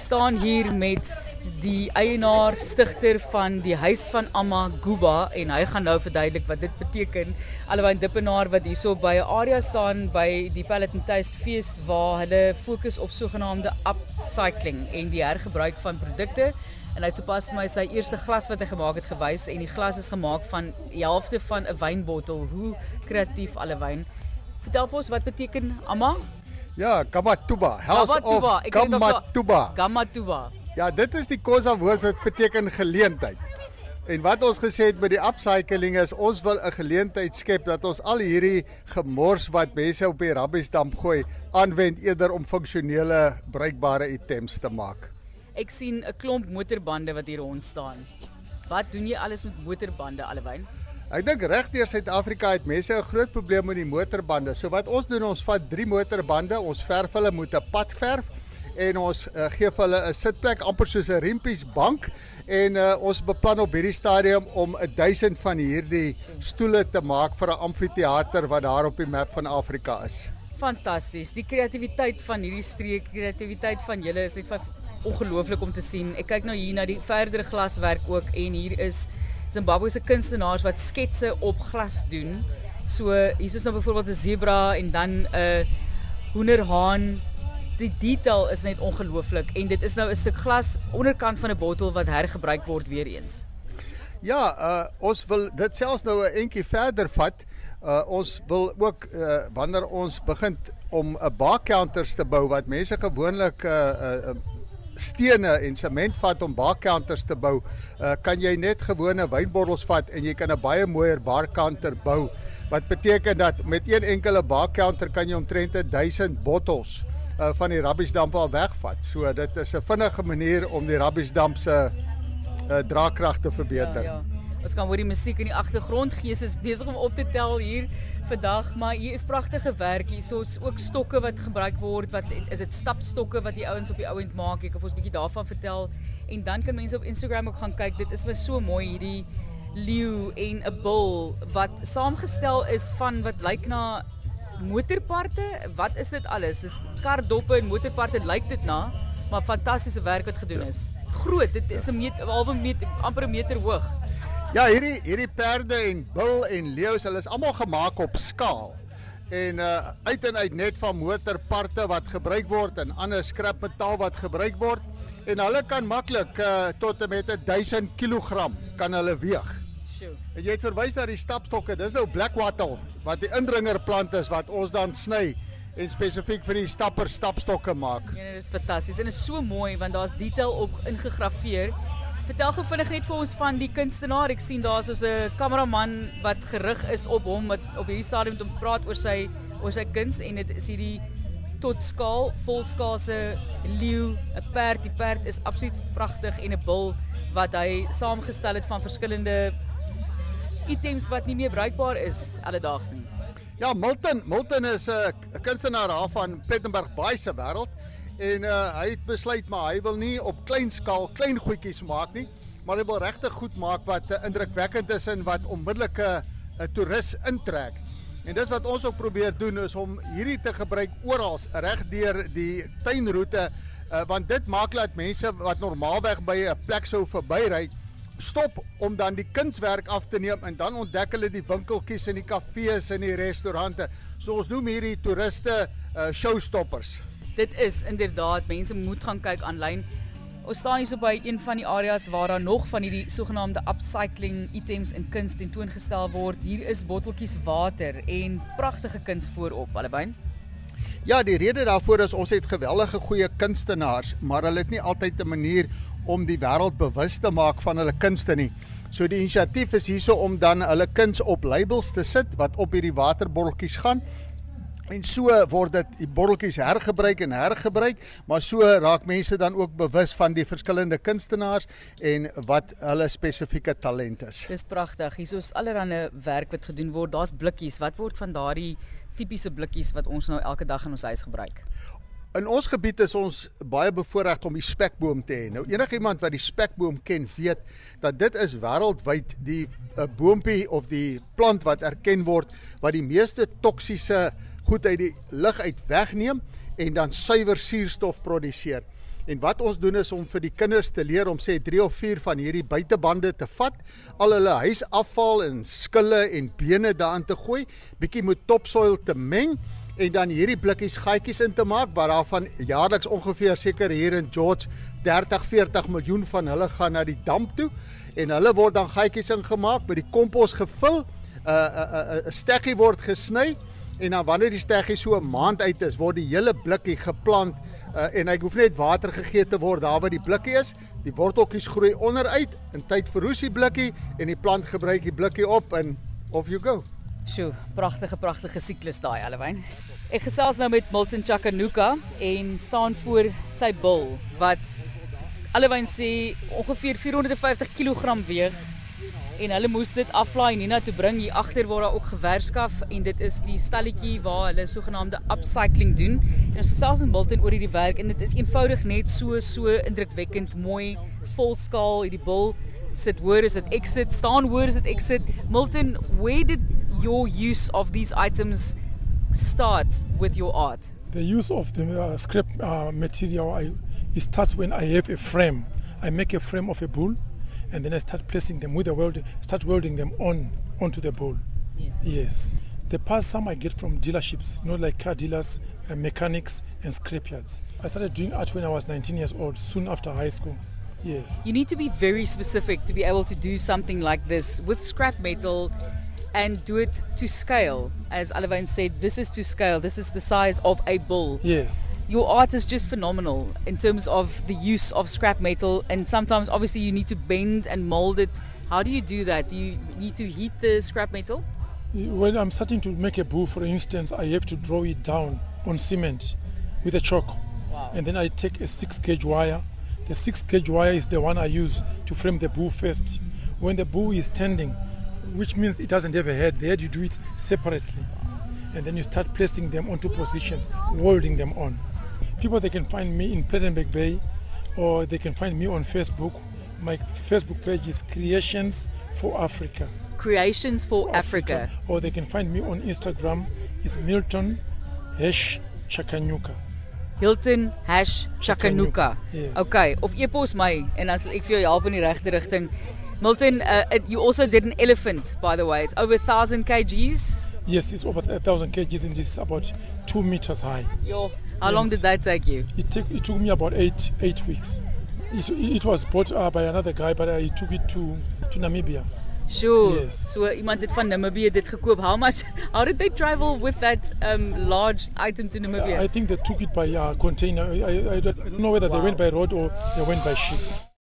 staan hier met die eienaar stigter van die huis van Amma Guba en hy gaan nou verduidelik wat dit beteken. Alhoewel Dippenaar wat hierso by 'n area staan by die Pallet and Taste fees waar hulle fokus op sogenaamde upcycling en die hergebruik van produkte. En hy het sopas vir my sy eerste glas wat hy gemaak het gewys en die glas is gemaak van die helfte van 'n wynbottel. Hoe kreatief alle wyn. Vertel vir ons wat beteken Amma? Ja, Gamatuba. House Gamatuba. of Gamatuba. Gamatuba. Ja, dit is die Khoza woord wat beteken geleentheid. En wat ons gesê het met die upcycling is ons wil 'n geleentheid skep dat ons al hierdie gemors wat mense op die rabbiesdamp gooi aanwend eerder om funksionele bruikbare items te maak. Ek sien 'n klomp motorbande wat hier rond staan. Wat doen jy alles met motorbande allewyn? Ek dink regdeur Suid-Afrika het mense 'n groot probleem met die motorbande. So wat ons doen, ons vat 3 motorbande, ons verf hulle met 'n padverf en ons uh, gee vir hulle 'n sitplek amper soos 'n riempies bank en uh, ons beplan op hierdie stadium om 1000 van hierdie stoele te maak vir 'n amfitheater wat daar op die map van Afrika is. Fantasties. Die kreatiwiteit van hierdie streek, kreatiwiteit van julle is net ongelooflik om te sien. Ek kyk nou hier na die verdere glaswerk ook en hier is Zimbabwe se kunstenaars wat sketse op glas doen. So hier is nou byvoorbeeld 'n zebra en dan 'n hoenderhaan. Die detail is net ongelooflik en dit is nou 'n stuk glas onderkant van 'n bottel wat hergebruik word weer eens. Ja, uh ons wil dit selfs nou 'n entjie verder vat. Uh ons wil ook uh wanneer ons begin om 'n bar counters te bou wat mense gewoonlik uh, uh stene en sement vat om bar counters te bou, uh, kan jy net gewone wynbottels vat en jy kan 'n baie mooier bar counter bou. Wat beteken dat met een enkele bar counter kan jy omtrent 1000 bottels uh, van die rabbiesdamp al wegvat. So dit is 'n vinnige manier om die rabbiesdamp se uh, draagkrag te verbeter. Ja, ja. Ons kan hoor die musiek in die agtergrond. Gees is besig om op te tel hier vandag, maar hier is pragtige werk. Hier is ook stokke wat gebruik word. Wat is dit stapstokke wat die ouens op die ouend maak? Ek of ons bietjie daarvan vertel. En dan kan mense op Instagram ook gaan kyk. Dit is vir so mooi hierdie leeu en 'n bul wat saamgestel is van wat lyk na motorparte. Wat is dit alles? Dis kardoppe en motorparte lyk dit na, maar fantastiese werk wat gedoen is. Groot, dit is 'n meter, halwe meter, amper 'n meter hoog. Ja, hierdie hierdie perde en bil en leeu's, hulle is almal gemaak op skaal. En uh uit en uit net van motorparte wat gebruik word en ander skrapmetaal wat gebruik word en hulle kan maklik uh tot en met 1000 kg kan hulle weeg. Sjoe. En jy het verwys na die stapstokke. Dis nou blackwattle wat die indringerplant is wat ons dan sny en spesifiek vir die stapper stapstokke maak. Nee, dit is fantasties en is so mooi want daar's detail op ingegrafieer Vertel gou vinnig net vir ons van die kunstenaar. Ek sien daar's so 'n kameraman wat gerig is op hom wat op hierdie stadium om te praat oor sy oor sy kuns en dit is hierdie tot skaal, volskaalse leeu, 'n perd. Die perd is absoluut pragtig en 'n bul wat hy saamgestel het van verskillende items wat nie meer bruikbaar is alledaags nie. Ja, Milton, Milton is 'n kunstenaar daar van Plettenberg Baai se wêreld en uh, hy het besluit maar hy wil nie op klein skaal klein goedjies maak nie, maar hy wil regtig goed maak wat uh, indrukwekkend is en wat onmiddellike 'n uh, toerist intrek. En dis wat ons ook probeer doen is om hierdie te gebruik oral reg deur die tuinroete uh, want dit maak dat mense wat normaalweg by 'n plek sou verbyry stop om dan die kunswerk af te neem en dan ontdek hulle die winkeltjies en die kafees en die restaurante. So ons noem hierdie toeriste uh, showstoppers dit is inderdaad mense moet gaan kyk aanlyn. Ons staan hier so by een van die areas waar daar nog van hierdie sogenaamde upcycling items in kuns tentoongestel word. Hier is botteltjies water en pragtige kuns voorop, Allewyn. Ja, die rede daarvoor is ons het geweldige goeie kunstenaars, maar hulle het nie altyd 'n manier om die wêreld bewus te maak van hulle kunste nie. So die inisiatief is hierso om dan hulle kuns op labels te sit wat op hierdie waterbotteltjies gaan En so word dit die botteltjies hergebruik en hergebruik, maar so raak mense dan ook bewus van die verskillende kunstenaars en wat hulle spesifieke talent is. Dis pragtig. Hier is allerlei werk wat gedoen word. Daar's blikkies. Wat word van daardie tipiese blikkies wat ons nou elke dag in ons huis gebruik? In ons gebied is ons baie bevoorreg om die spekboom te hê. Nou enigiemand wat die spekboom ken, weet dat dit is wêreldwyd die 'n uh, eh, boontjie of die plant wat erken word wat die meeste toksiese goed uit die lug uit wegneem en dan suiwer suurstof produseer. En wat ons doen is om vir die kinders te leer om sê 3 of 4 van hierdie buitebande te vat, al hulle huisafval en skille en bene daarin te gooi, bietjie met topsoil te meng en dan hierdie blikkies gaatjies in te maak wat daarvan jaarliks ongeveer seker hier in George 30 40 miljoen van hulle gaan na die damp toe en hulle word dan gaatjies ingemaak met die kompos gevul 'n 'n 'n stekkie word gesny en dan wanneer die steggie so 'n maand uit is word die hele blikkie geplant uh, en hy hoef net water gegee te word daar waar die blikkie is. Die worteltjies groei onderuit in tyd verroes die blikkie en die plant gebruik die blikkie op en off you go. Sjoe, pragtige pragtige siklus daai Alwyn. Ek gesels nou met Milton Chakanuka en staan voor sy bul wat Alwyn sê ongeveer 450 kg weeg en hulle moes dit aflaai Nina toe bring hier agter waar daar ook gewerskaf en dit is die stalletjie waar hulle sogenaamde upcycling doen. En ons gesels met Milton oor hierdie werk en dit is eenvoudig net so so indrukwekkend mooi volskaal hierdie bul sit hoor is dit exit staan hoor is dit exit Milton where did your use of these items start with your art? The use of the uh, scrap uh, material I, it starts when I have a frame. I make a frame of a bull, and then I start placing them with the weld. Start welding them on onto the bull. Yes. Yes. The parts some I get from dealerships, not like car dealers, uh, mechanics, and scrapyards. I started doing art when I was 19 years old, soon after high school. Yes. You need to be very specific to be able to do something like this with scrap metal and do it to scale. As Alavain said, this is to scale. This is the size of a bull. Yes. Your art is just phenomenal in terms of the use of scrap metal, and sometimes obviously you need to bend and mold it. How do you do that? Do you need to heat the scrap metal? When I'm starting to make a bull, for instance, I have to draw it down on cement with a chalk. Wow. And then I take a six gauge wire. The six gauge wire is the one I use to frame the bull first. When the bull is standing, which means it doesn't have a head. The head you do it separately, and then you start placing them onto positions, welding them on. People they can find me in Plettenberg Bay, or they can find me on Facebook. My Facebook page is Creations for Africa. Creations for Africa. Or they can find me on Instagram. It's Milton Hesh Chakanyuka. Hilton hash Chakanuka. Yes. Okay, of e-pos my en as ek vir jou help in die regte rigting. Milton, uh, it, you also did an elephant, by the way. It's over 1,000 kgs. Yes, it's over a thousand kgs and it's about two meters high. Yo, how long did that take you? It, took it took me about eight eight weeks. It, it was bought uh, by another guy, but I took it to, to Namibia. Sure. Yes. So iemand het van Namibia dit gekoop. How much? How did they travel with that um, large item to Namibia? I think they took it by uh, container. I, I, I don't know whether Wow. they went by road or they went by ship.